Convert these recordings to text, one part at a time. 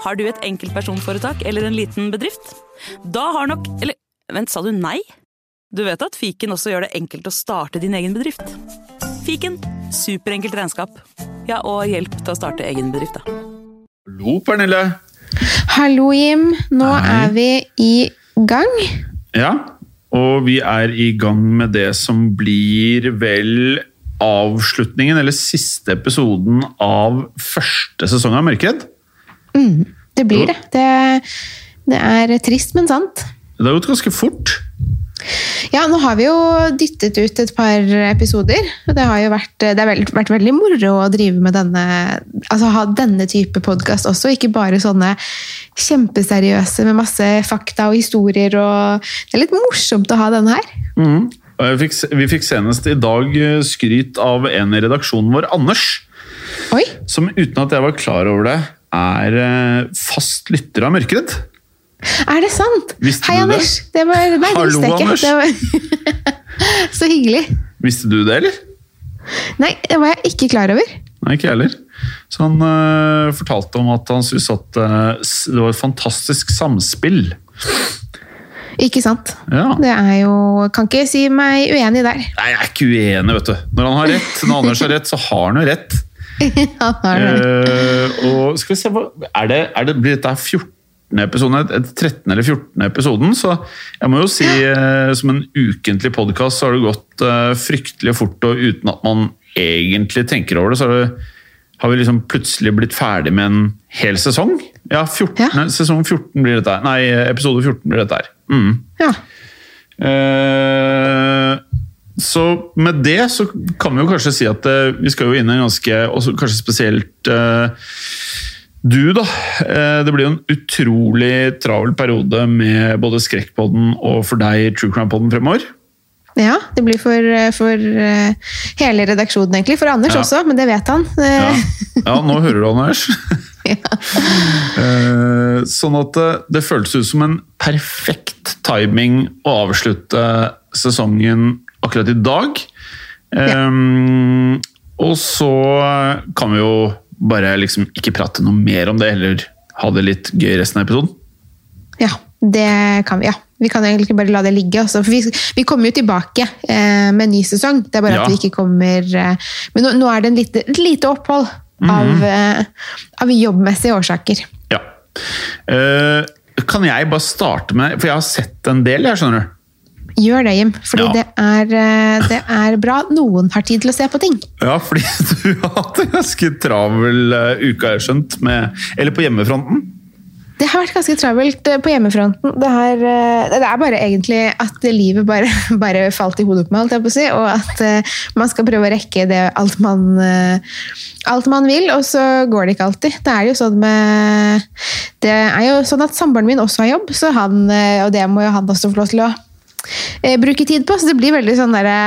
Har du et enkeltpersonforetak eller en liten bedrift? Da har nok Eller vent, sa du nei? Du vet at fiken også gjør det enkelt å starte din egen bedrift? Fiken superenkelt regnskap. Ja, og hjelp til å starte egen bedrift, da. Hallo, Pernille. Hallo, Jim. Nå Hei. er vi i gang. Ja, og vi er i gang med det som blir vel avslutningen, eller siste episoden av første sesong av Mørkeredd. Det blir det. Det, det er trist, men sant. Det har gått ganske fort. Ja, nå har vi jo dyttet ut et par episoder. og Det har jo vært, det har vært veldig moro å drive med denne altså ha denne type podkast også, ikke bare sånne kjempeseriøse med masse fakta og historier. og Det er litt morsomt å ha denne her. Mm. fikk, vi fikk senest i dag eh, skryt av en i redaksjonen vår, Anders, Oi! som uten at jeg var klar over det, er eh, fast lytter av Mørkeredd. Er det sant? Visste Hei, du det? Det var, nei, Hallo. Anders. Var, så hyggelig. Visste du det, eller? Nei, det var jeg ikke klar over. Nei, ikke jeg heller. Så han uh, fortalte om at han syntes at uh, det var et fantastisk samspill. Ikke sant? Ja. Det er jo Kan ikke si meg uenig der. Nei, jeg er ikke uenig, vet du. Når han har rett, når Anders har rett, så har han jo rett. Det. Eh, og skal vi se, er det, er det, Blir dette 14. episoden, et- et 13. eller 14. episoden? Så jeg må jo si, eh, som en ukentlig podkast, så har det gått eh, fryktelig fort, og uten at man egentlig tenker over det, så har, det, har vi liksom plutselig blitt ferdig med en hel sesong. Ja, 14, Ja. sesong 14 blir dette her. Nei, episode 14 blir dette her. Mm. Ja. Eh, så med det så kan vi jo kanskje si at eh, vi skal jo inn i en ganske også Kanskje spesielt uh, du, da. Uh, det blir jo en utrolig travel periode med både Skrekkpodden og for deg True Crime-podden fremover. ja, det blir for, for hele redaksjonen, egentlig. For Anders Ja. også, men det vet han. Ja, ja nå hører du, Anders. Eh, sånn at det, det føltes ut som en perfekt timing å avslutte sesongen akkurat i dag. Eh, og så kan vi jo bare liksom ikke prate noe mer om det, heller ha det litt gøy resten av episoden. Ja, det kan vi. ja. Vi kan egentlig bare la det ligge. Også, for vi, vi kommer jo tilbake eh, med en ny sesong. Det er bare Ja. at vi ikke kommer eh, Men nå, nå er det en lite, et lite opphold Mhm. av, eh, av jobbmessige årsaker. Ja. Eh, kan jeg bare starte med For jeg har sett en del, jeg, skjønner du. Gjør det, Jim. Fordi Ja. det, er, eh, det er bra. Noen har tid til å se på ting. Ja, fordi du har hatt en ganske travel eh, uke, har jeg skjønt. Med, eller på hjemmefronten. Det har vært ganske travelt eh, på hjemmefronten. Det, har, det er bare egentlig at livet bare, bare falt i hodet på meg, holdt jeg på å si, og at man skal prøve å rekke det alt man, alt man vil, og så går det ikke alltid. Det er jo sånn med Det er jo sånn at samboeren min også har jobb, så han, og det må jo han også få lov til å bruke tid på, så det blir veldig sånn derre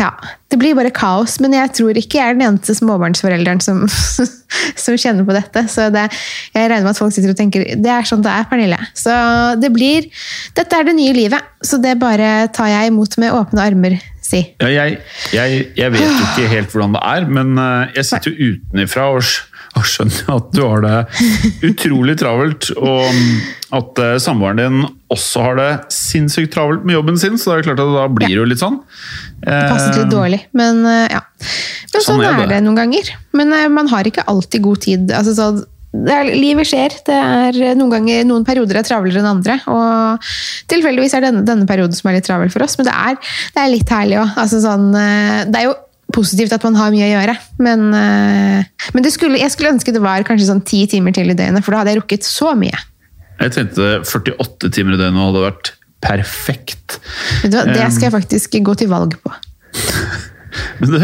ja, det blir bare kaos, men jeg tror ikke jeg er den eneste småbarnsforelderen som, som kjenner på dette. Så det, jeg regner med at folk sitter og tenker det er sånn det er, Pernille. Så det blir Dette er det nye livet, så det bare tar jeg imot med åpne armer, si. Ja, jeg, jeg, jeg vet ikke helt hvordan det er, men eh, jeg sitter jo utenifra og, og skjønner at du har det utrolig travelt. Og at eh, samboeren din også har det sinnssykt travelt med jobben sin, så det er klart at da blir det jo litt sånn. Det passet litt dårlig, men eh, ja. Men Sånn sånn, er det. det noen ganger. Men eh, man har ikke alltid god tid. Altså, så det er, livet skjer. Det er eh, noen ganger, noen perioder er travlere enn andre. Og tilfeldigvis er denne, denne perioden som er litt travel for oss. Men det er, det er litt herlig òg. Altså, sånn, eh, det er jo positivt at man har mye å gjøre. Men, eh, men det skulle, jeg skulle ønske det var kanskje sånn ti timer til i døgnet, for da hadde jeg rukket så mye. Jeg tenkte 48 timer i døgnet hadde vært perfekt. Vet du hva? Det skal jeg faktisk gå til valg på. Men du,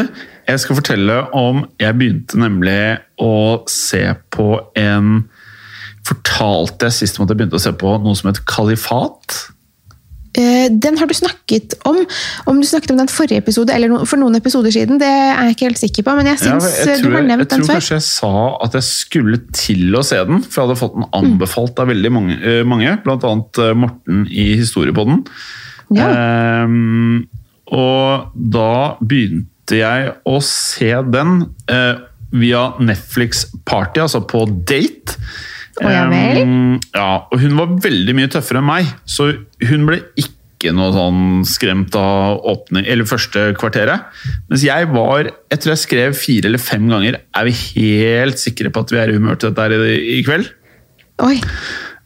jeg skal fortelle om Jeg begynte nemlig å se på en Fortalte jeg sist om at jeg begynte å se på noe som het Kalifat? Eh, Den har du snakket om. Om du snakket om den forrige episode, eller for noen episoder siden, det er jeg ikke helt sikker på, men jeg Ja, syns jeg, eh, du tror, nevnt den før. jeg tror kanskje jeg sa at jeg skulle til å se den, for jeg hadde fått den anbefalt av veldig mange, eh, mange eh, Morten i Historiepodden. Ja. Um, og da begynte jeg å se den uh, via Netflix Party, altså på date. Ja vel? Ja, og hun var veldig mye tøffere enn meg, så hun ble ikke noe sånn skremt av åpning, eller første kvarteret. Mens jeg var Jeg tror jeg skrev fire eller fem ganger. Er vi helt sikre på at vi er i humør til dette her i, i kveld? Oi.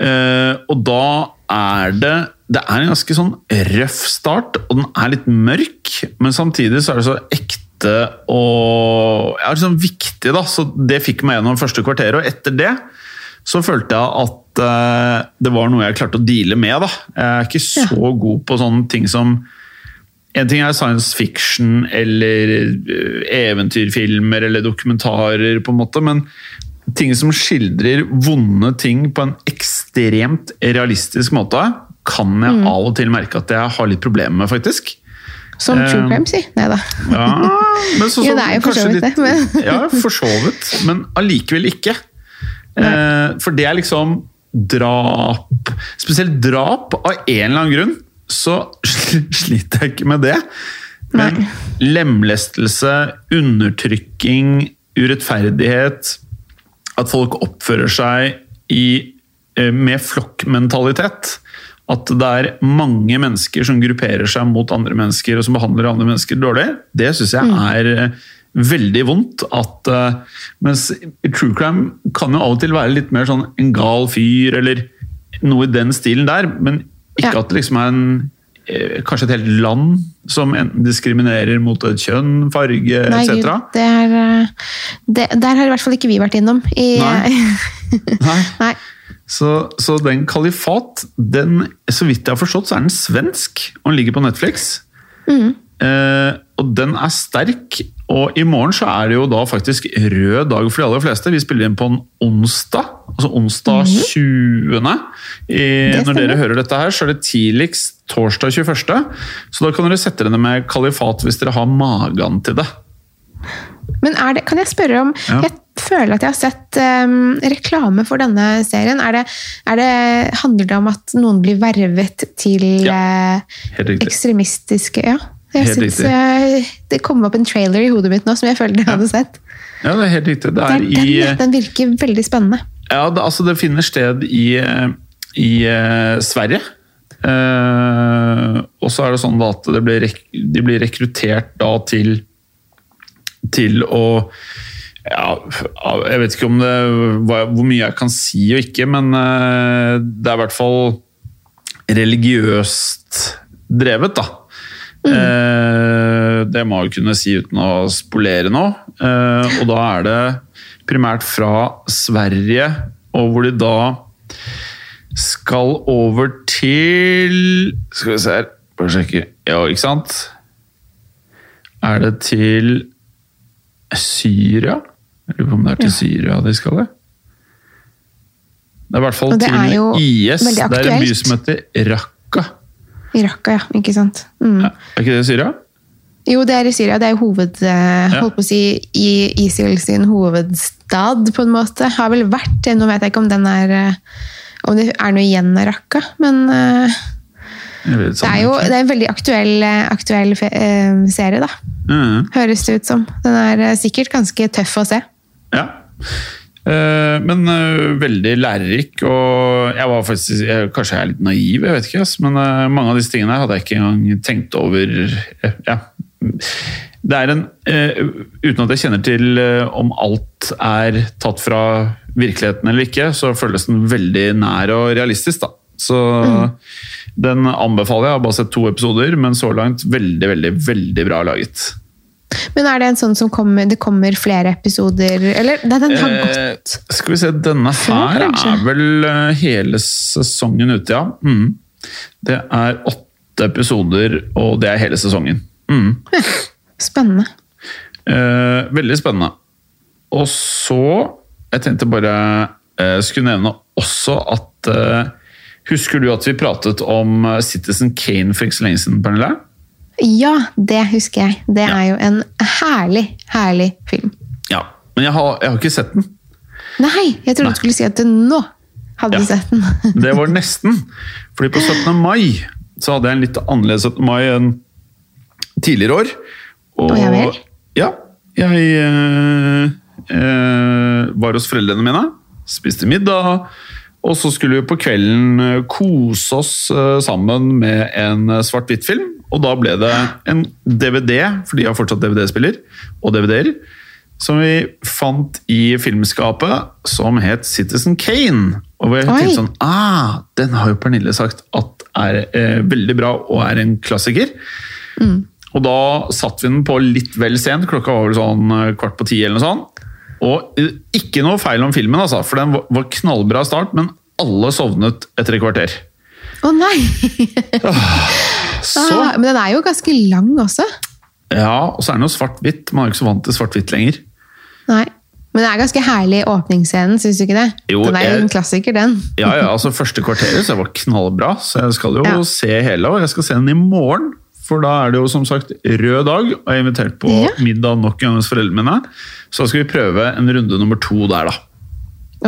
Uh, og da er det Det er en ganske sånn røff start, og den er litt mørk, men samtidig så er det så ekte og ja, liksom viktig, da. Så det fikk meg gjennom første kvarteret, og etter det så følte jeg at eh, det var noe jeg klarte å deale med. da. Jeg er ikke så god på sånne ting som en ting er science fiction eller eh, eventyrfilmer eller dokumentarer, på en måte, men ting som skildrer vonde ting på en ekstremt realistisk måte, kan jeg av og til merke at jeg har litt problemer med, faktisk. Som true Eh, crime, si. Nei da. Ja, men så, Jo, det er jo for så vidt det, men- ja, for så vidt, men allikevel ikke. Eh, for det er liksom drap Spesielt drap, av en eller annen grunn, så sliter jeg ikke med det. Men lemlestelse, undertrykking, urettferdighet At folk oppfører seg i, eh, med flokkmentalitet. At det er mange mennesker som grupperer seg mot andre mennesker og som behandler andre mennesker dårlig, det syns jeg er eh, veldig vondt. At, eh, mens true crime kan jo av og til være litt mer sånn en gal fyr, eller noe i den stilen der, men ikke Ja. at det liksom er en eh, Kanskje et helt land som enten diskriminerer mot et kjønn, farge etc. Det er, eh, det, der har i hvert fall ikke vi vært innom. I, Nei. Nei. Nei. Så, så den Kalifat, den, så vidt jeg har forstått, så er den svensk, og den ligger på Netflix. Eh, og den er sterk, og i morgen så er det jo da faktisk rød dag for de aller fleste. Vi spiller inn på en onsdag, altså onsdag 20. I, når dere hører dette her, så er det tidligst torsdag 21. Så da kan dere sette dere med Kalifat hvis dere har magen til det. Men er det, kan jeg spørre om Ja. Jeg føler at jeg har sett um, reklame for denne serien. Er det, er det, handler det om at noen blir vervet til ja, riktig. ekstremistiske Ja. Jeg Helt synes, eh, det kom opp en trailer i hodet mitt nå som jeg følte jeg hadde sett. Ja, det er helt riktig. Det Det er er i den, den virker veldig spennende. Ja, det, altså det finner sted i, eh, i eh, Sverige. Uh, og så er det sånn at det blir de blir rekruttert da til til å ja, Jeg vet ikke om det, hvor mye jeg kan si og ikke, men det er i hvert fall religiøst drevet, da. Eh, det må jeg kunne si uten å spolere nå. Eh, og da er det primært fra Sverige, og hvor de da skal over til Skal vi se her, bare sjekke. Ja, ikke sant? Er det til Syria? Jeg lurer på om det er til Syria de skal det. Det er i hvert fall til IS. Det er en by som heter Raqqa. I Raqqa, ja. Ikke sant? Mm. Ja, er ikke det Syria? Jo, det er i Syria. Det er hoved... eh, Ja. Holdt på å si i ISIL sin hovedstad, på en måte. Har vel vært det. Nå vet jeg ikke om den er eh, Om det er noe igjen av Raqqa, men eh, vet det er jo det er en veldig aktuell, eh, aktuell eh, serie, da. Mm. Høres det ut som. Den er eh, sikkert ganske tøff å se. Ja. Eh, men eh, veldig lærerik, og jeg var faktisk jeg, Kanskje jeg er litt naiv, jeg vet ikke, men eh, mange av disse tingene hadde jeg ikke engang tenkt over. ja. Det er en Uten at jeg kjenner til om alt er tatt fra virkeligheten eller ikke, så føles den veldig nær og realistisk, da. Så den anbefaler jeg. Jeg har bare sett to episoder, men så langt veldig, veldig, veldig bra laget. Men er det en sånn som kommer Det kommer flere episoder Eller den har gått Eh, skal vi se, denne her er vel eh, hele sesongen ute, ja. Mm. Det er åtte episoder, og det er hele sesongen. Mm. spennende. Eh, veldig spennende. Og så Jeg tenkte bare eh, skulle nevne også at eh, Husker du at vi pratet om eh, Citizen Kane for ikke så lenge siden, Pernille? Ja, det husker jeg. Det Ja. er jo en herlig, herlig film. Ja. Men jeg har, jeg har ikke sett den. Nei, jeg trodde Nei. du skulle si at du nå hadde Ja. sett den. Det var nesten. Fordi på 17. mai så hadde jeg en litt annerledes 17. mai enn tidligere år. Og og jeg vel? Ja. Jeg øh, øh, var hos foreldrene mine. spiste middag, og så skulle vi på kvelden eh, kose oss sammen med en svart-hvitt-film. Og da ble det en DVD, for de har fortsatt DVD-spiller, og DVD-er, som vi fant i filmskapet, som het Citizen Kane. Og vi jeg tenkte sånn ah, Den har jo Pernille sagt at er eh, veldig bra og er en klassiker. Og da satte vi den på litt vel sent, klokka var vel sånn eh, kvart på ti eller noe sånt. Og eh, ikke noe feil om filmen, altså, for den var- knallbra start, men alle sovnet etter et kvarter. Å nei! Så, Ah, men den er jo ganske lang også. ja, og så er den jo svart-hvitt. Man er jo ikke så vant til svart-hvitt lenger. Nei. Men det er ganske herlig åpningsscenen, syns du ikke det? Jo, den er jo en klassiker, den. Ja, ja, altså Første kvarteret så var knallbra, så jeg skal jo Ja. se hele, og jeg skal se den i morgen. For da er det jo som sagt rød dag, og jeg er invitert på Ja. middag nok en gang hos foreldrene mine. Så da skal vi prøve en runde nummer to der, da.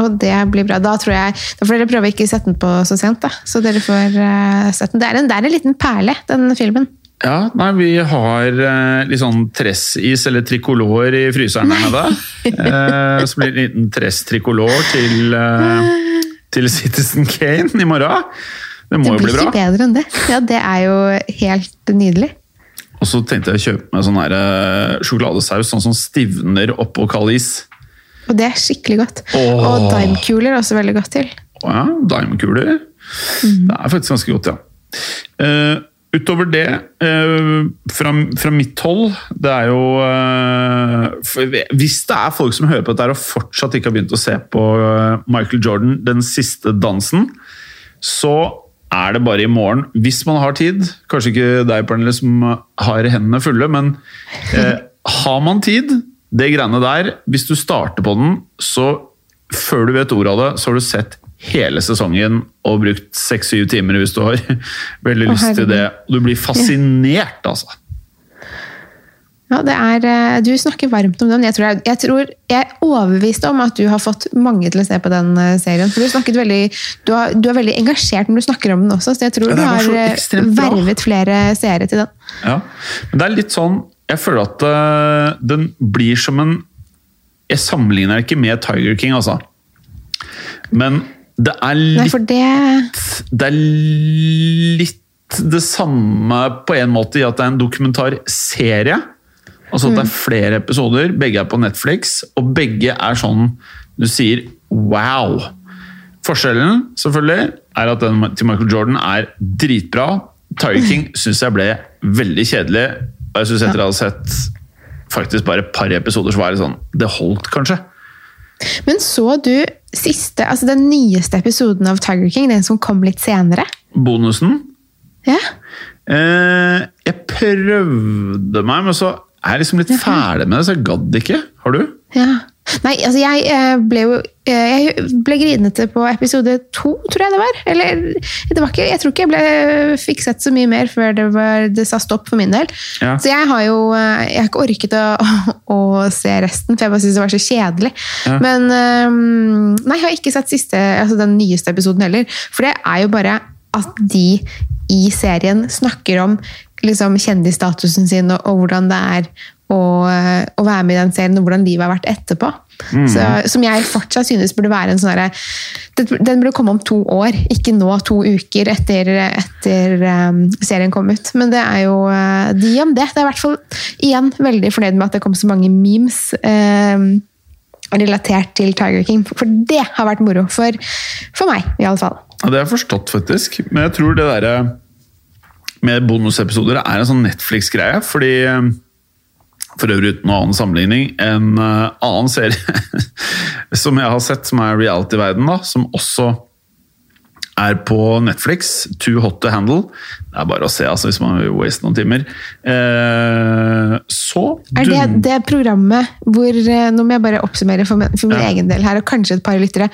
Og det blir bra. Da tror jeg, da får dere prøve å ikke sette den på så sent, da. Så dere får uh, sett den. Det er, en, det er en liten perle, den filmen. Ja, nei, vi har eh, litt sånn tressis eller trikolor i fryseren her nede. Eh, så blir det en liten tress-trikolor til, eh, til Citizen Kane i morgen. Det må Det jo blir bli bra. ikke bedre enn det. Ja, det er jo helt nydelig. Og så tenkte jeg å kjøpe meg sånn her, eh, sjokoladesaus sånn som stivner oppå kald is. Og det er skikkelig godt. Åh. Og dimekuler er også veldig godt til. Ja, Dimekuler. Mm. Det er faktisk ganske godt, ja. Uh, utover det, eh, fra, fra mitt hold Det er jo eh, Hvis det er folk som hører på dette og fortsatt ikke har begynt å se på Michael Jordan, Den siste dansen, så er det bare i morgen, hvis man har tid. Kanskje ikke deg, Pernille, som har hendene fulle, men har man tid, det greiene der Hvis du starter på den, så før du vet ordet av det, så har du sett hele sesongen og brukt seks-syv timer hvis du har veldig lyst til det. Du blir fascinert, altså. Ja, det er, eh, du snakker varmt om den. Jeg tror jeg, jeg tror jeg er overbevist om at du har fått mange til å se på den eh, serien. For du, snakket veldig, du, har, du er veldig engasjert når du snakker om den også, så jeg tror Ja, du har eh, vervet flere seere til den. Ja. Men det er litt sånn Jeg føler at uh, den blir som en Jeg sammenligner ikke med Tiger King, altså. Men det er litt Nei, det det er litt det samme på en måte i at det er en dokumentarserie. Altså at det er flere episoder, begge er på Netflix, og begge er sånn du sier wow. Forskjellen selvfølgelig er at den til Michael Jordan er dritbra. Tiger King syns jeg ble veldig kjedelig. Og jeg synes etter jeg ha sett faktisk bare et par episoder, så var det sånn Det holdt, kanskje. Men så du siste, altså den nyeste episoden av Tiger King, den som kom litt senere? Bonusen Ja. Eh, jeg prøvde meg, men så er jeg liksom litt ferdig med det, så jeg gadd ikke. Har du? ja. Nei, altså jeg eh, ble jo eh, Jeg ble grinete på episode to, tror jeg det var. Eller det var ikke, jeg tror ikke jeg ble, fikk sett så mye mer før det, var, det sa stopp for min del. Ja. Så jeg har jo eh, jeg har ikke orket å, å se resten, for jeg bare syntes det var så kjedelig. Ja. Men eh, Nei, jeg har ikke sett siste, altså den nyeste episoden heller. For det er jo bare at de i serien snakker om liksom, kjendisstatusen sin og, og hvordan det er eh, å være med i den serien, og hvordan livet har vært etterpå. Så, som jeg fortsatt synes burde være en sånn herre den- burde komme om to år, ikke nå to uker etter, etter um, serien kom ut. Men det er jo uh, de om det. Det er i hvert fall igjen veldig fornøyd med at det kom så mange memes. Um, relatert til Tiger King, for det har vært moro. For, for meg, i alle fall. Ja, det har jeg forstått, faktisk. Men jeg tror det derre med bonusepisoder er en sånn Netflix-greie. Fordi eh, For øvrig uten noen annen sammenligning, en eh, annen serie som jeg har sett, som er reality-verden, da, som også er på Netflix, Too Hot to Handle. Det er bare å se altså, hvis man vil waste noen timer. Eh, så Er det det programmet hvor eh, Nå må jeg bare oppsummere for min, for min Ja. egen del her, og kanskje et par lyttere.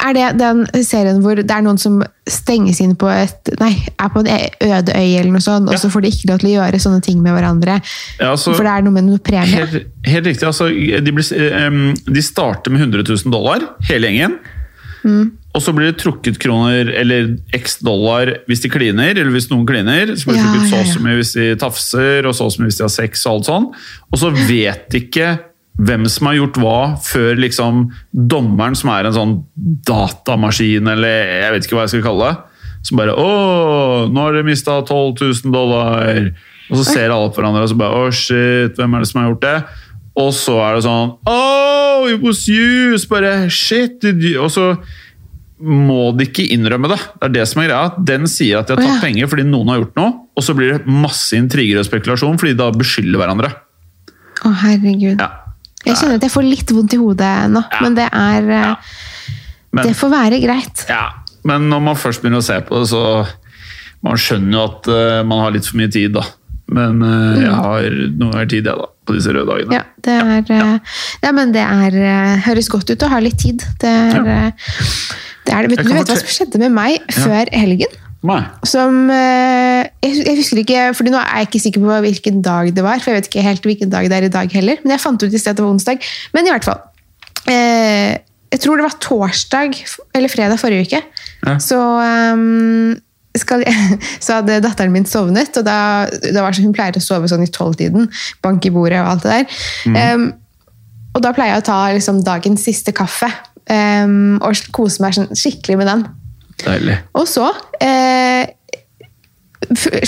Er det den serien hvor det er noen som stenges inn på et Nei, er på en øde øy eller noe sånt, og så får de ikke lov til å gjøre sånne ting med hverandre? Ja, altså- for det er noe med noe premie? Helt, helt riktig. Altså, de, blir, de starter med 100 000 dollar, hele gjengen. Og så blir det trukket kroner eller x dollar hvis de kliner, eller hvis noen kliner. Så blir det Ja, trukket så ja, og ja. så mye hvis de tafser, og så og så mye hvis de har sex og alt sånn. Og så vet ikke hvem som har gjort hva, før liksom dommeren, som er en sånn datamaskin, eller jeg vet ikke hva jeg skal kalle det, som bare 'Å, nå har dere mista 12 000 dollar'. Og så ser alle på hverandre og så bare 'Å, shit, hvem er det som har gjort det?' Og så er det sånn 'Oh, it was you!' Så bare 'Shit? Og så må de ikke innrømme det. Det er det som er greia. Den sier at de har tatt ja. penger fordi noen har gjort noe, og så blir det masse intriger og spekulasjon fordi de da beskylder hverandre. Å, herregud. Ja. Jeg kjenner at jeg får litt vondt i hodet nå, Ja. men det er eh, Ja. Men, Det får være greit. ja. Men når man først begynner å se på det, så Man skjønner jo at uh, man har litt for mye tid, da. Men eh, jeg har noe mer tid, jeg, da. På disse røde dagene. Mm. Ja, det er eh, Ja, men det er høres godt ut å ha litt tid. Det er, Ja. det er det. Vet, du vet hva som skjedde med meg før helgen? Nei. Som eh, jeg, jeg husker ikke, fordi Nå er jeg ikke sikker på hvilken dag det var, for jeg vet ikke helt hvilken dag det er i dag heller. Men jeg fant ut i stedet det var onsdag. Men i hvert fall. Eh, jeg tror det var torsdag eller fredag forrige uke. Ja. Så, um, skal, så hadde datteren min sovnet, og da, da var det sånn, hun pleier å sove sånn i tolvtiden. Bank i bordet og alt det der. Ehm, og da pleier jeg å ta liksom, dagens siste kaffe um, og kose meg sånn, skikkelig med den. Deilig. Og så eh,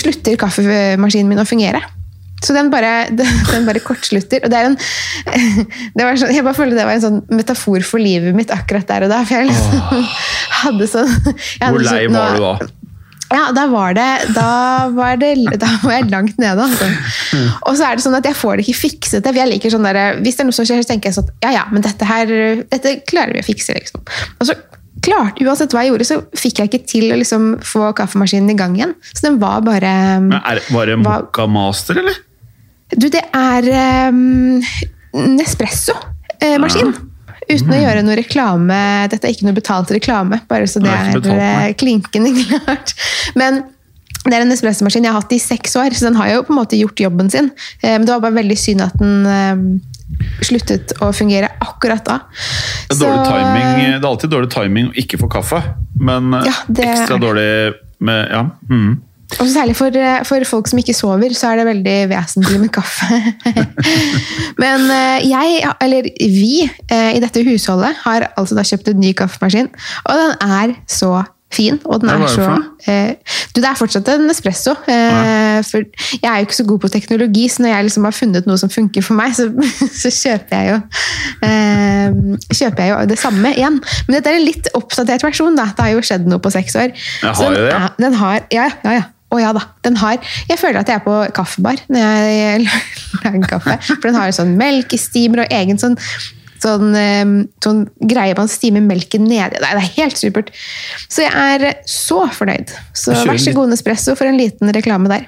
slutter kaffemaskinen min å fungere. Så den bare, den bare kortslutter. Og det er en, det var sånn, jeg bare føler det var en sånn metafor for livet mitt akkurat der og da. For jeg liksom hadde sånn hadde Hvor lei sånn- var du da? Ja, da var det Da var, det, da var jeg langt nede. Altså. Og så er det sånn at jeg får det ikke fikset. jeg liker sånn der, Hvis det er noe som skjer, så tenker jeg sånn Ja, ja, men dette her Dette klarer vi å fikse. liksom. Og så klart, Uansett hva jeg gjorde, så fikk jeg ikke til å liksom få kaffemaskinen i gang igjen. Så den var bare Men er, var det Moka Master, eller? Du, det er um, Nespresso-maskin. Uten å gjøre noe reklame. Dette er ikke noe betalt reklame, bare så det Det er er, eh, klinkende klart. Men det er en espressomaskin jeg har hatt i seks år, så den har jo på en måte gjort jobben sin. Eh, Men det var bare veldig synd at den eh, sluttet å fungere akkurat da. Det er, så... timing, det er alltid dårlig timing å ikke få kaffe, men eh, Ja, ekstra er- dårlig med Ja. Mm. Og særlig for, eh, for folk som ikke sover, så er det veldig vesentlig med kaffe. Men eh, jeg, eller vi, eh, i dette husholdet har altså da kjøpt en ny kaffemaskin, og den er så fin, og den er så eh, Du, det er fortsatt en espresso. Eh, for jeg er jo ikke så god på teknologi, så når jeg liksom har funnet noe som funker for meg, så, så kjøper jeg jo eh, kjøper jeg jo det samme igjen. Men dette er en litt oppdatert versjon. da. Det har jo skjedd noe på seks år. Jeg har jo det, ja. den har, ja, ja, ja. Å ja da. Den har, jeg føler at jeg er på kaffebar når jeg lager kaffe. For den har sånn melkestimer og egen sånn, sånn, eh, sånn greie man stimer melken nedi. Nei, det er helt supert. Så jeg er så fornøyd. Så vær så god, Nespresso, for en liten reklame der.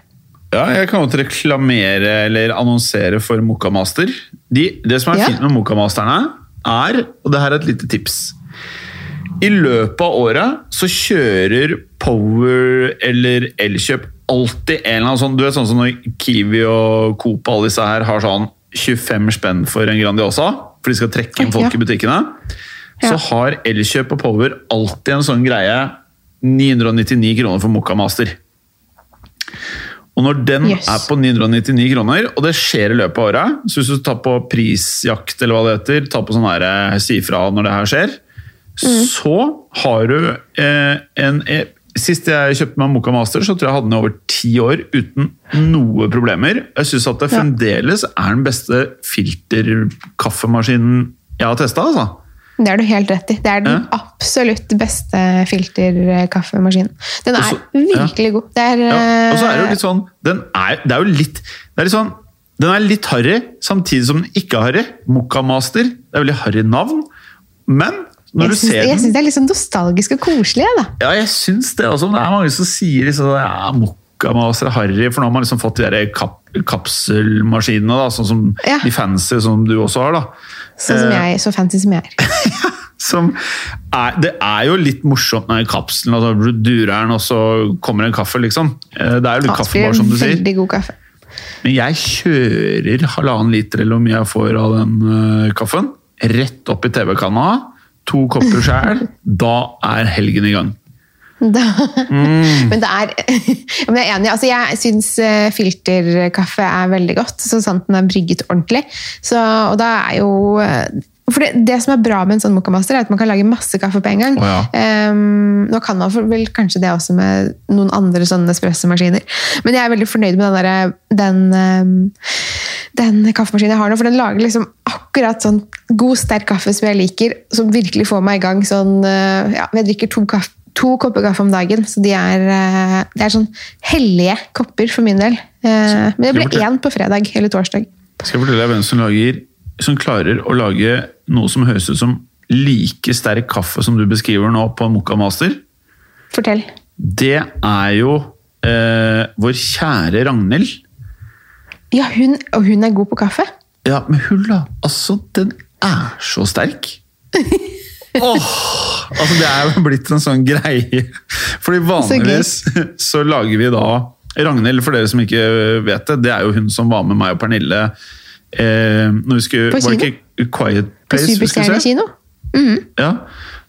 Ja, jeg kan godt reklamere eller annonsere for Mokamaster. De, det som er Ja. fint med Mokamasterne, er, og det her er et lite tips I løpet av året så kjører Power eller Elkjøp alltid en eller annen sånn Du vet sånn som når Kiwi og Coop og alle disse her har sånn 25 spenn for en Grandiosa, for de skal trekke inn folk Ja. i butikkene, så har Elkjøp og Power alltid en sånn greie 999 kroner for Mokka Master. Og når den Yes. er på 999 kroner, og det skjer i løpet av året Så hvis du tar på prisjakt, eller hva det heter, tar på sånn her, eh, si fra når det her skjer, så har du eh, en eh, Sist jeg kjøpte meg Moka Master, så tror jeg jeg hadde den over ti år uten noe problemer. Jeg syns at det fremdeles er den beste filterkaffemaskinen jeg har testa. Altså. Det har du helt rett i. Det er den Ja. absolutt beste filterkaffemaskinen. Den er Også, virkelig ja. god. Det er, Ja, og så er det jo eh, litt sånn Den er, det er jo litt det er litt sånn, Den er litt harry, samtidig som den ikke er harry. Mocha Master. Det er veldig harry navn. Men når jeg syns, jeg syns det er litt sånn nostalgisk og koselig. Da. Ja, jeg syns det også. Det er mange som sier liksom, ja, Mocha Master er harry, for nå har man liksom fått de der kap kapselmaskinene, da, sånn som Ja. de fancy som du også har. da. Sånn som Eh, jeg, så fancy som jeg er. Som er, det er jo litt morsomt med kapselen, altså du durer den, og så kommer en kaffe, liksom. Eh, Det er jo litt kaffebar, som du sier. Veldig god kaffe. Men jeg kjører halvannen liter eller hvor mye jeg får av den uh, kaffen. Rett opp i TV-kanna. To kopper sjæl. Da er helgen i gang. Da, Mm. Men det er men Jeg er enig. Altså, jeg syns eh, filterkaffe er veldig godt, så sant den er brygget ordentlig. Så, og da er jo eh, for det, det som er bra med en sånn mokkamaster, er at man kan lage masse kaffe på en gang. Oh, ja. um, nå kan man for- vel kanskje det også med noen andre sånne espressomaskiner. Men jeg er veldig fornøyd med den, der, den, ehm, den kaffemaskinen jeg har nå. For den lager liksom akkurat sånn god, sterk kaffe som jeg liker. Som virkelig får meg i gang. sånn, eh, ja, Jeg drikker to, kaffe, to kopper kaffe om dagen, så de er, de det er sånn hellige kopper for min del. Eh, men det ble én på fredag eller torsdag. Skal jeg fortelle deg hvem som, lager, som klarer å lage noe som høres ut som like sterk kaffe som du beskriver nå på Mokka Master? Fortell. Det er jo eh, vår kjære Ragnhild. Ja, hun, og hun er god på kaffe? Ja, men hun da, altså, den er så sterk. Åh, altså det er jo blitt en sånn greie. Fordi vanligvis så, lager vi da Ragnhild, for dere som ikke vet det, det er jo hun som var med meg og Pernille eh, når vi skulle, På Var det kino? ikke Quiet Place? På? Superstjerne kino? Ja,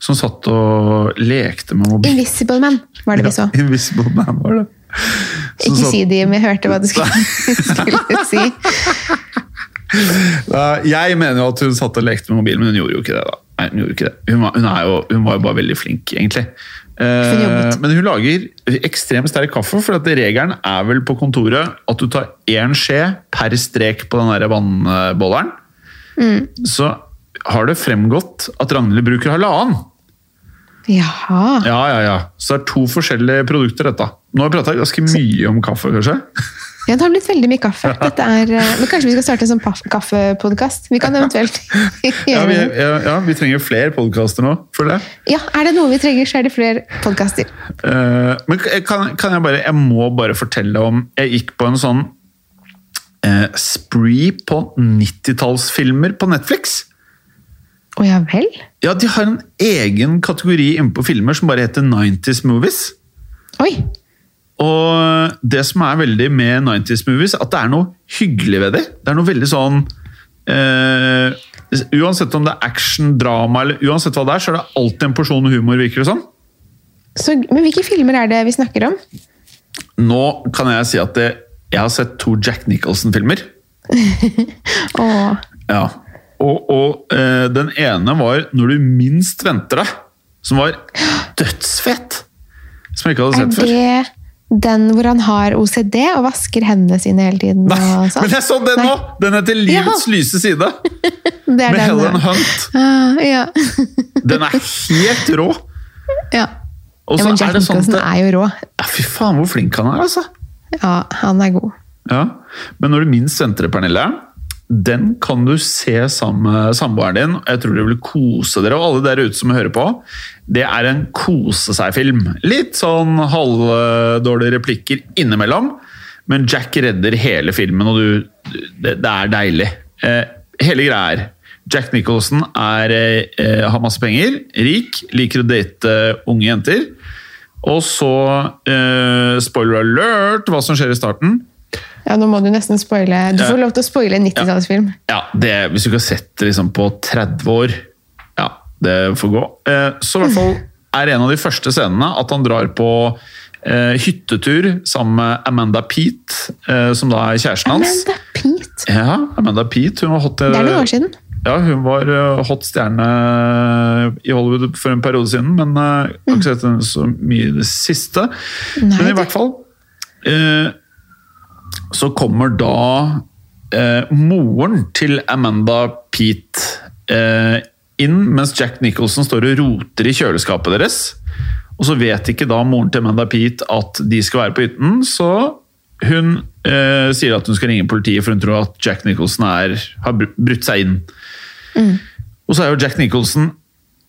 som satt og lekte med mobil. Invisible Man var det vi så. Ja, Invisible Man var det. Som Ikke satt- si det, men jeg hørte hva du skulle, skulle si. Jeg mener jo at hun satt og lekte med mobilen, men hun gjorde jo ikke det. da. Nei, Hun gjorde ikke det. Hun var, hun jo, hun var jo bare veldig flink, egentlig. Eh, men hun lager ekstremt sterk kaffe, for at regelen er vel på kontoret at du tar én skje per strek på den der vannbolleren. Mm. Så har det fremgått at Ragnhild bruker halvannen. Jaha. Ja, ja, ja. Så det er to forskjellige produkter, dette. Nå har vi prata ganske mye om kaffe, kanskje? Ja, det har blitt veldig mye kaffe. Er, eh, men kanskje vi skal starte en sånn kaffepodkast? Vi kan eventuelt Ja, vi, ja, ja, vi trenger flere podkaster nå, føler jeg. Ja, er det noe vi trenger, så er det flere podkaster. Eh, men kan, kan jeg bare Jeg må bare fortelle om Jeg gikk på en sånn eh, spree på 90-tallsfilmer på Netflix. Å ja vel? Ja, De har en egen kategori inne på filmer som bare heter 90s movies. Oi! Og det som er veldig med 90s movies, at det er noe hyggelig ved det. Det er noe veldig sånn eh, Uansett om det er action, drama eller uansett hva det er, så er det alltid en porsjon humor, virker det som. Sånn. men hvilke filmer er det vi snakker om? Nå kan jeg si at det, jeg har sett to Jack Nicholson-filmer. Åh, Ja. Og, og eh, den ene var 'Når du minst venter deg', som var dødsfett! Som jeg ikke hadde sett før. Er det den hvor han har OCD og vasker hendene sine hele tiden? Nei, sånn? men jeg så den nå! Den heter 'Livets lyse side', Det med den, Helen ja. Hunt. Uh, ja. Den er helt rå! ja. Og så men Jack er det sånn at er jo rå. ja, Fy faen, hvor flink han er, altså! Ja, han er god. Ja. Men når du minst venter det, Pernille, den kan du se sammen med samboeren din. Jeg tror dere vil kose dere, og alle der ute som hører på. Det er en kose seg-film. Litt sånn halvdårlige replikker innimellom, men Jack redder hele filmen, og du, det, det er deilig. Eh, hele greia er Jack Nicholson er, eh, har masse penger, rik, liker å date unge jenter. Og så, eh, spoiler alert, hva som skjer i starten. Ja, Nå må du nesten spoile. Du får lov til å spoile en 90-tallsfilm. Ja, det, hvis du ikke har sett det liksom på 30 år Ja, det får gå. Eh, så i hvert fall er en av de første scenene at han drar på eh, hyttetur sammen med Amanda Pete, eh, som da er kjæresten hans. Amanda Pete. Ja, Amanda Pete. Hun var hot, Det er noen år siden. Ja, hun var hot stjerne i Hollywood for en periode siden, men jeg har ikke sett henne så mye i det siste. Nei, men i hvert fall eh, så kommer da eh, moren til Amanda Pete eh, inn mens Jack Nicholson står og roter i kjøleskapet deres. Og så vet ikke da moren til Amanda Pete at de skal være på hytten, så hun eh, sier at hun skal ringe politiet, for hun tror at Jack Nicholson er, har brutt seg inn. Og så er jo Jack Nicholson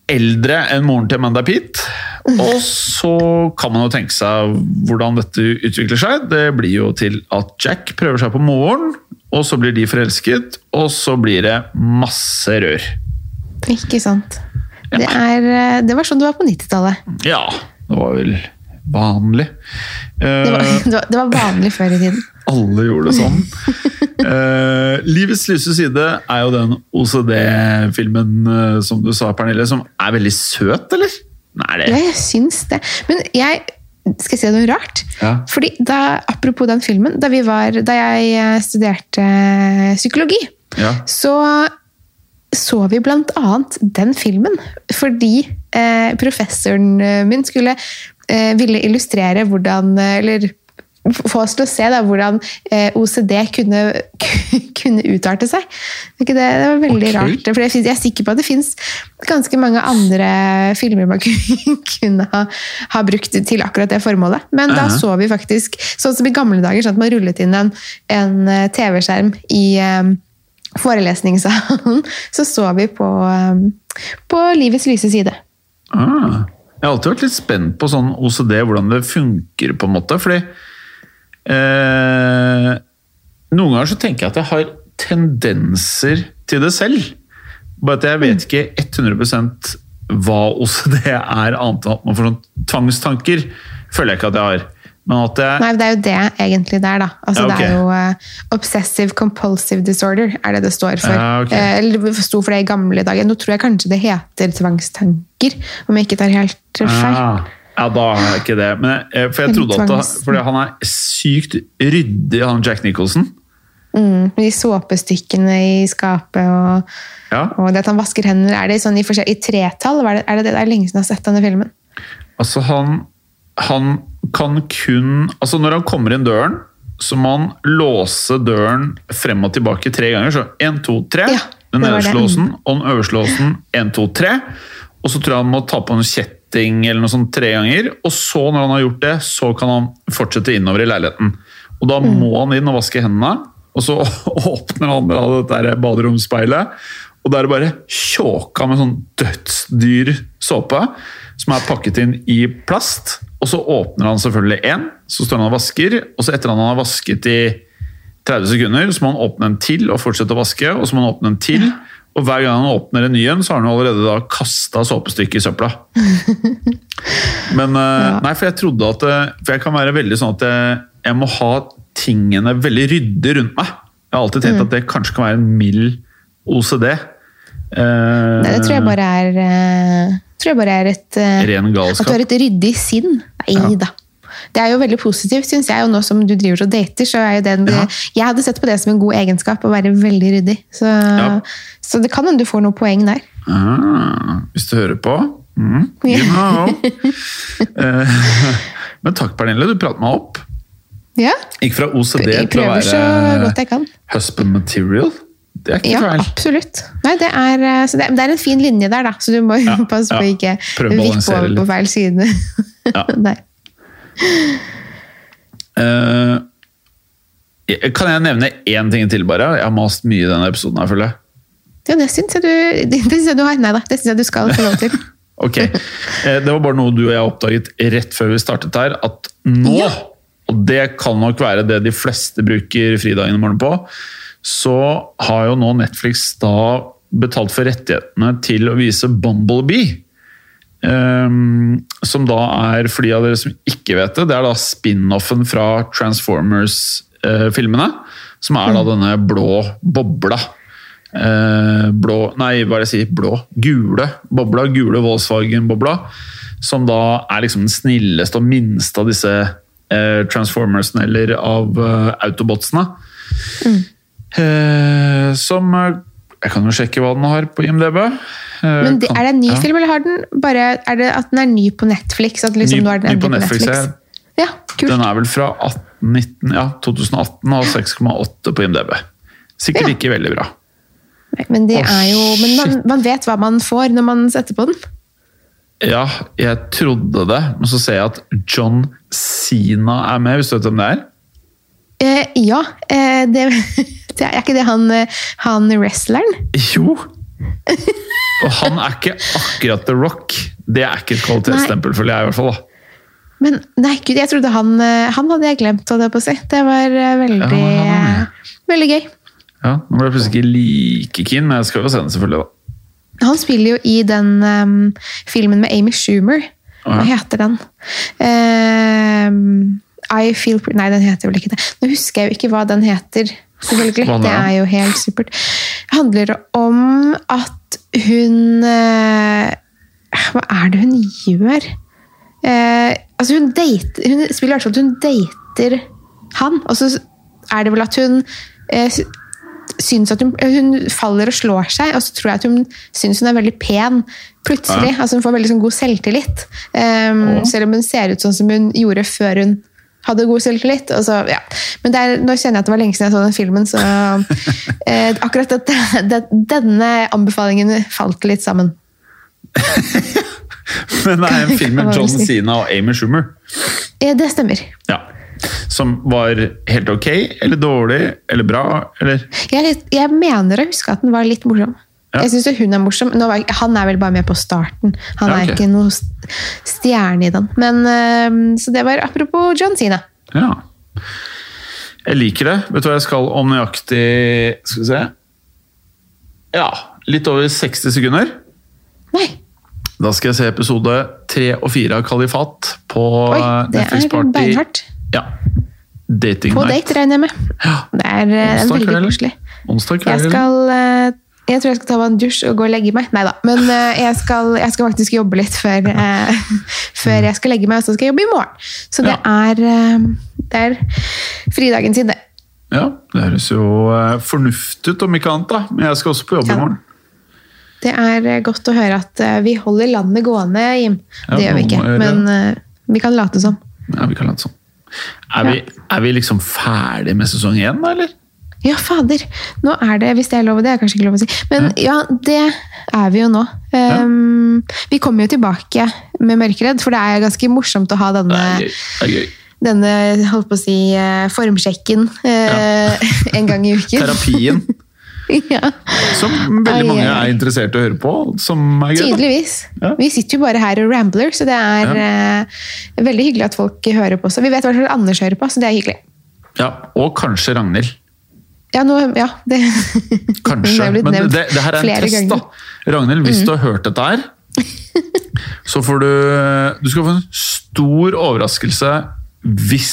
eldre enn moren til Amanda Pete. Og så kan man jo tenke seg hvordan dette utvikler seg. Det blir jo til at Jack prøver seg på moren, og så blir de forelsket, og så blir det masse rør. Ikke sant. Det, er, eh, det var sånn det var på 90-tallet. Ja, det var vel vanlig. Det, var- det, var- det var vanlig før i tiden. Alle gjorde det sånn. Uh, Livets lyse side er jo den OCD-filmen, uh, som du sa, Pernille, som er veldig søt, eller? Nei, det... Ja, jeg syns det. Men jeg skal jeg si noe rart? Ja. Fordi da, Apropos den filmen. Da, vi var, da jeg eh, studerte eh, psykologi, Ja. så så vi blant annet den filmen fordi eh, professoren min skulle eh, ville illustrere hvordan eh, Eller få oss til å se da, hvordan eh, OCD kunne, kunne utarte seg. Det, det, det var veldig okay. rart. For jeg, er sikker på at det fins ganske mange andre filmer man kunne, ha, ha brukt til akkurat det formålet. Men da Mhm. så vi faktisk, sånn som i gamle dager, sånn at man rullet inn en, en eh, TV-skjerm i eh, forelesningssalen, så så vi på, eh, på Livets lyse side. Ah. Jeg har alltid vært litt spent på sånn OCD, hvordan det funker, på en måte. Fordi eh, noen ganger så tenker jeg at jeg har tendenser til det selv. Bare at jeg vet ikke 100% hva OCD er, annet enn at man får sånn tvangstanker. Føler jeg ikke at jeg har. Men at jeg Nei, det er jo det egentlig det er, da. Altså, Ja, okay. Det er jo uh, Obsessive Compulsive Disorder er det det står for. Ja, okay. Eh, Eller sto for det i gamle dager. Nå tror jeg kanskje det heter tvangstanker, om jeg ikke tar helt feil. Ah, ja, da er ikke det. Men jeg, for jeg trodde at det, fordi han er sykt ryddig, han Jack Nicholson. Mm, de såpestykkene i skapet og, Ja. og det at han vasker hender. Er det sånn i, i tretall? Er det, er det det? Er lenge siden jeg har sett denne filmen. Altså, han, han kan kun Altså, når han kommer inn døren, så må han låse døren frem og tilbake tre ganger. Så én, to, tre. Den nederste låsen og den øverste låsen én, to, tre. Og så tror jeg han må ta på en kjetting eller noe sånt tre ganger. Og så, når han har gjort det, så kan han fortsette innover i leiligheten. Og da Mm. må han inn og vaske hendene, og så åpner han da dette der baderomsspeilet. Og da er det bare tjåka med sånn dødsdyr såpe som er pakket inn i plast. Og så åpner han selvfølgelig én, så står han og vasker. Og så etter at han har vasket i 30 sekunder, så må han åpne en til og fortsette å vaske. Og så må han åpne en til. Og hver gang han åpner en ny en, så har han allerede da kasta såpestykket i søpla. Men ja. Nei, for jeg trodde at eh, For jeg kan være veldig sånn at jeg, jeg må ha tingene veldig ryddig rundt meg. Jeg har alltid tenkt at det kanskje kan være en mild OCD. Eh, Nei, det tror jeg bare er eh, tror jeg bare er et eh, Ren galskap. At du har et ryddig sinn. Nei da. Det er jo veldig positivt, syns jeg. Og nå som du driver og dater, så er jo det Ja. Jeg hadde sett på det som en god egenskap, å være veldig ryddig. Så, Ja. så det kan hende du får noen poeng der. Ah, hvis du hører på. Mm. Eh, Men takk, Pernille. Du prater meg opp. Ja, Gikk fra OCD til å være kan. husband material. Det er ikke Ja, feil. absolutt. Nei, det er, eh, så det, det er en fin linje der, da. Så du må jo Ja, passe på å ja. ikke vippe over på feil side. Ja. Eh, kan jeg nevne én ting til, bare? Jeg har mast mye i denne episoden. her, føler jeg. Ja, det syns jeg du det synes jeg du har. Nei da, det syns jeg du skal få lov til. Ok, eh, Det var bare noe du og jeg oppdaget rett før vi startet her, at nå, Ja. og det kan nok være det de fleste bruker fridagen i morgen på, så har jo nå Netflix da betalt for rettighetene til å vise Bumblebee. Ehm, som da er, for de av dere som ikke vet det, det er da spin-offen fra Transformers-filmene. som er da denne blå bobla. Uh, blå Nei, hva er det jeg sier? Blå. Gule bobla. Gule Volkswagen-bobla. Som da er liksom den snilleste og minste av disse eh, Transformersene, eller av eh, Autobotsene. Eh, som eh, Jeg kan jo sjekke hva den har på IMDb. Eh, Men det, er det en ny ja. film, eller har den bare, er det at den er ny på Netflix? At liksom Ny- er ny på Netflix, Netflix, ja. Kult. Den er vel fra 18, ja, 2018 og 6,8 på IMDb. Sikkert Ja. ikke veldig bra. Nei, Men, det er jo, men man, man vet hva man får når man setter på den. Ja, jeg trodde det, men så ser jeg at John Sina er med, hvis du vet hvem det er? Eh, ja, eh, det, det er ikke det han, eh, han wrestleren? Jo! Og han er ikke akkurat The Rock. Det er ikke et kvalitetsstempel, føler jeg i hvert fall. da. Men nei, gud, jeg trodde han eh, Han hadde jeg glemt, holdt jeg på å si. Det var eh, veldig, Ja, veldig gøy. Ja, Nå ble jeg plutselig ikke like keen, men jeg skal jo se den selvfølgelig. da. Han spiller jo i den um, filmen med Amy Schumer. Hva heter den? Ehm, I Feel Pretty Nei, den heter vel ikke det. Nå husker jeg jo ikke hva den heter. Selvfølgelig. Det er jo helt supert. Det handler om at hun eh, Hva er det hun gjør? Eh, altså hun, date, hun spiller i hvert fall at hun dater han, og så er det vel at hun eh, syns at hun, hun faller og slår seg, og så tror jeg at hun syns hun er veldig pen plutselig. Ja. altså Hun får veldig sånn god selvtillit. Um. Selv om hun ser ut sånn som hun gjorde før hun hadde god selvtillit. Og så, ja. Men det er, nå kjenner jeg at det var lenge siden jeg så den filmen, så eh, akkurat at det, denne anbefalingen falt litt sammen. Men det er en film med John Sina? Cena og Amy Schumer. Ja, det stemmer. Ja. Som var helt ok, eller dårlig, eller bra, eller Jeg, jeg mener å huske at den var litt morsom. Ja. Jeg synes hun er morsom. Var, han er vel bare med på starten. Han Ja, okay. er ikke noe stjerne i den. Men, eh, så det var apropos John Cena. Ja. Jeg liker det. Vet du hva jeg skal om nøyaktig Skal vi se Ja, litt over 60 sekunder. Nei, Da skal jeg se episode 3 og 4 av Kalifat på oi, eh, det Netflix er Party. beinhardt. Ja. Dating På night. date, regner jeg med. Ja. Det er, eh, det Onsdag veldig koselig. Onsdag kveld. Jeg skal eh, jeg tror jeg skal ta meg en dusj og gå og legge meg. Nei da. Men eh, jeg, skal, jeg skal faktisk jobbe litt før, eh, før jeg skal legge meg, og så skal jeg jobbe i morgen. Så det, Ja. er, eh, det er fridagen sin, det. Ja, det høres jo eh, fornuftig ut om ikke annet, da. Men jeg skal også på jobb Ja. i morgen. Det er godt å høre at vi holder landet gående, Jim. Ja, Det gjør vi ikke, men vi kan late som. Ja, vi kan late sånn. Er, vi, er vi liksom ferdig med sesong én, da, eller? Ja, fader! Nå er det, hvis det er lov, det er kanskje ikke lov å si, men ja, det er vi jo nå. Um, Vi kommer jo tilbake med Mørkeredd, for det er ganske morsomt å ha denne. Det er gøy. denne holdt på å si, eh, formsjekken ja. en gang i uken. Terapien, ja, som veldig mange er interessert i å høre på, tydeligvis. Ja. Vi sitter jo bare her og rambler, så det er eh, veldig hyggelig at folk hører på oss. Vi vet hva Anders hører på, så det er hyggelig. Ja, og kanskje Ragnhild. Ja, nå, ja, det, Kanskje. Men det, det her er en test, ganger. Mm. da. Ragnhild, hvis du har hørt dette her, så får du Du skal få en stor overraskelse hvis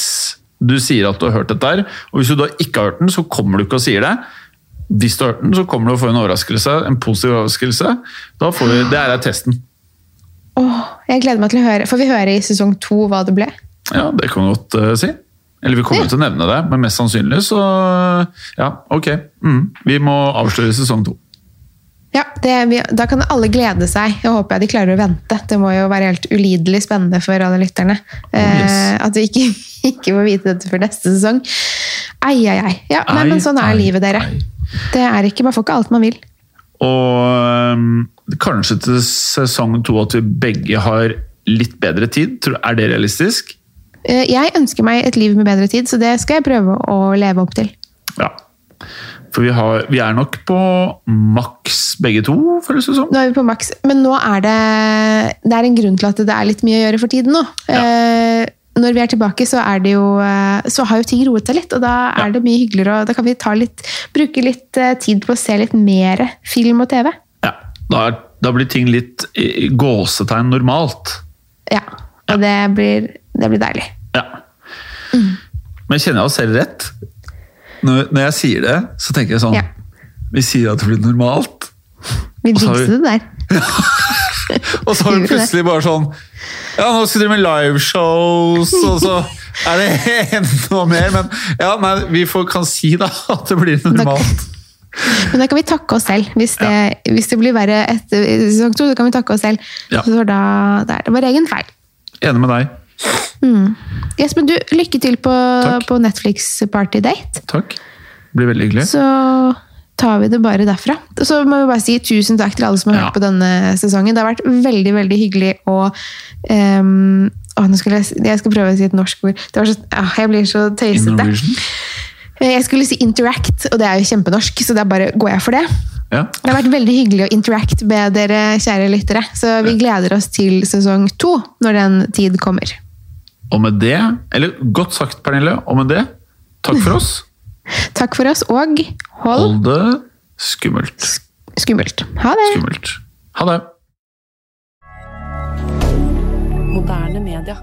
du sier at du har hørt dette her. Og hvis du da ikke har hørt den, så kommer du ikke og sier det. Hvis du har hørt den, så kommer du og får en overraskelse, en positiv overraskelse. Da får vi, Det er testen. Åh, jeg gleder meg til å høre. Får vi høre i sesong to hva det ble? Ja, det kan vi godt uh, si. Eller vi kommer ja. til å nevne det, men mest sannsynlig så Ja, ok. Mm. Vi må avsløre sesong to. Ja, det, vi, Da kan alle glede seg. Jeg håper jeg de klarer å vente. Det må jo være helt ulidelig spennende for alle lytterne. yes. eh, at vi ikke, ikke får vite dette før neste sesong. Ai, ai, ai. Ja, nei, men sånn er ai, livet, dere. ai. Det er ikke, Man får ikke alt man vil. Og um, kanskje til sesong to at vi begge har litt bedre tid. Tror- Er det realistisk? Eh, Jeg ønsker meg et liv med bedre tid, så det skal jeg prøve å leve opp til. Ja. For vi, har, vi er nok på maks begge to, føles det som. Nå er vi på maks, men nå er det Det er en grunn til at det er litt mye å gjøre for tiden nå. Ja. Eh, når vi er tilbake, så, er det jo, eh, så har jo ting roet seg litt, og da er Ja. det mye hyggeligere. og Da kan vi ta litt, bruke litt eh, tid på å se litt mer film og TV. Ja. Da, er- da blir ting litt gåsetegn normalt. Ja, og det blir, det blir deilig. Ja. Men kjenner jeg oss selv rett? Når, når jeg sier det, så tenker jeg sånn Ja. Vi sier at det blir normalt. Vi jinxet det der. Og så har vi plutselig bare sånn Ja, nå skal vi drive med liveshows, og så er det enda mer. Men ja, nei, vi får, kan si da at det blir normalt. Men da kan vi takke oss selv. Hvis det, hvis det blir verre etter sesong to, så kan vi takke oss selv. Ja. For da, det er det vår egen feil. Enig med deg. Jespen, du, lykke til på, på Netflix Party Date. Takk. Det blir veldig hyggelig. Så tar vi det bare derfra. Så må vi bare si tusen takk til alle som har Ja. hørt på denne sesongen. Det har vært veldig veldig hyggelig å um, å, nå skulle jeg, jeg skal prøve å si et norsk ord. Det var så, ah, jeg blir så tøysete. Jeg skulle si interact, og det er jo kjempenorsk, så da bare går jeg for det. Ja. Det har vært veldig hyggelig å interact med dere, kjære lyttere. Så vi gleder oss til sesong to, når den tid kommer. Og med det, eller godt sagt, Pernille, og med det, takk for oss. Takk for oss, og hold Hold det skummelt. skummelt. Ha det! Skummelt. Ha det. Moderne media.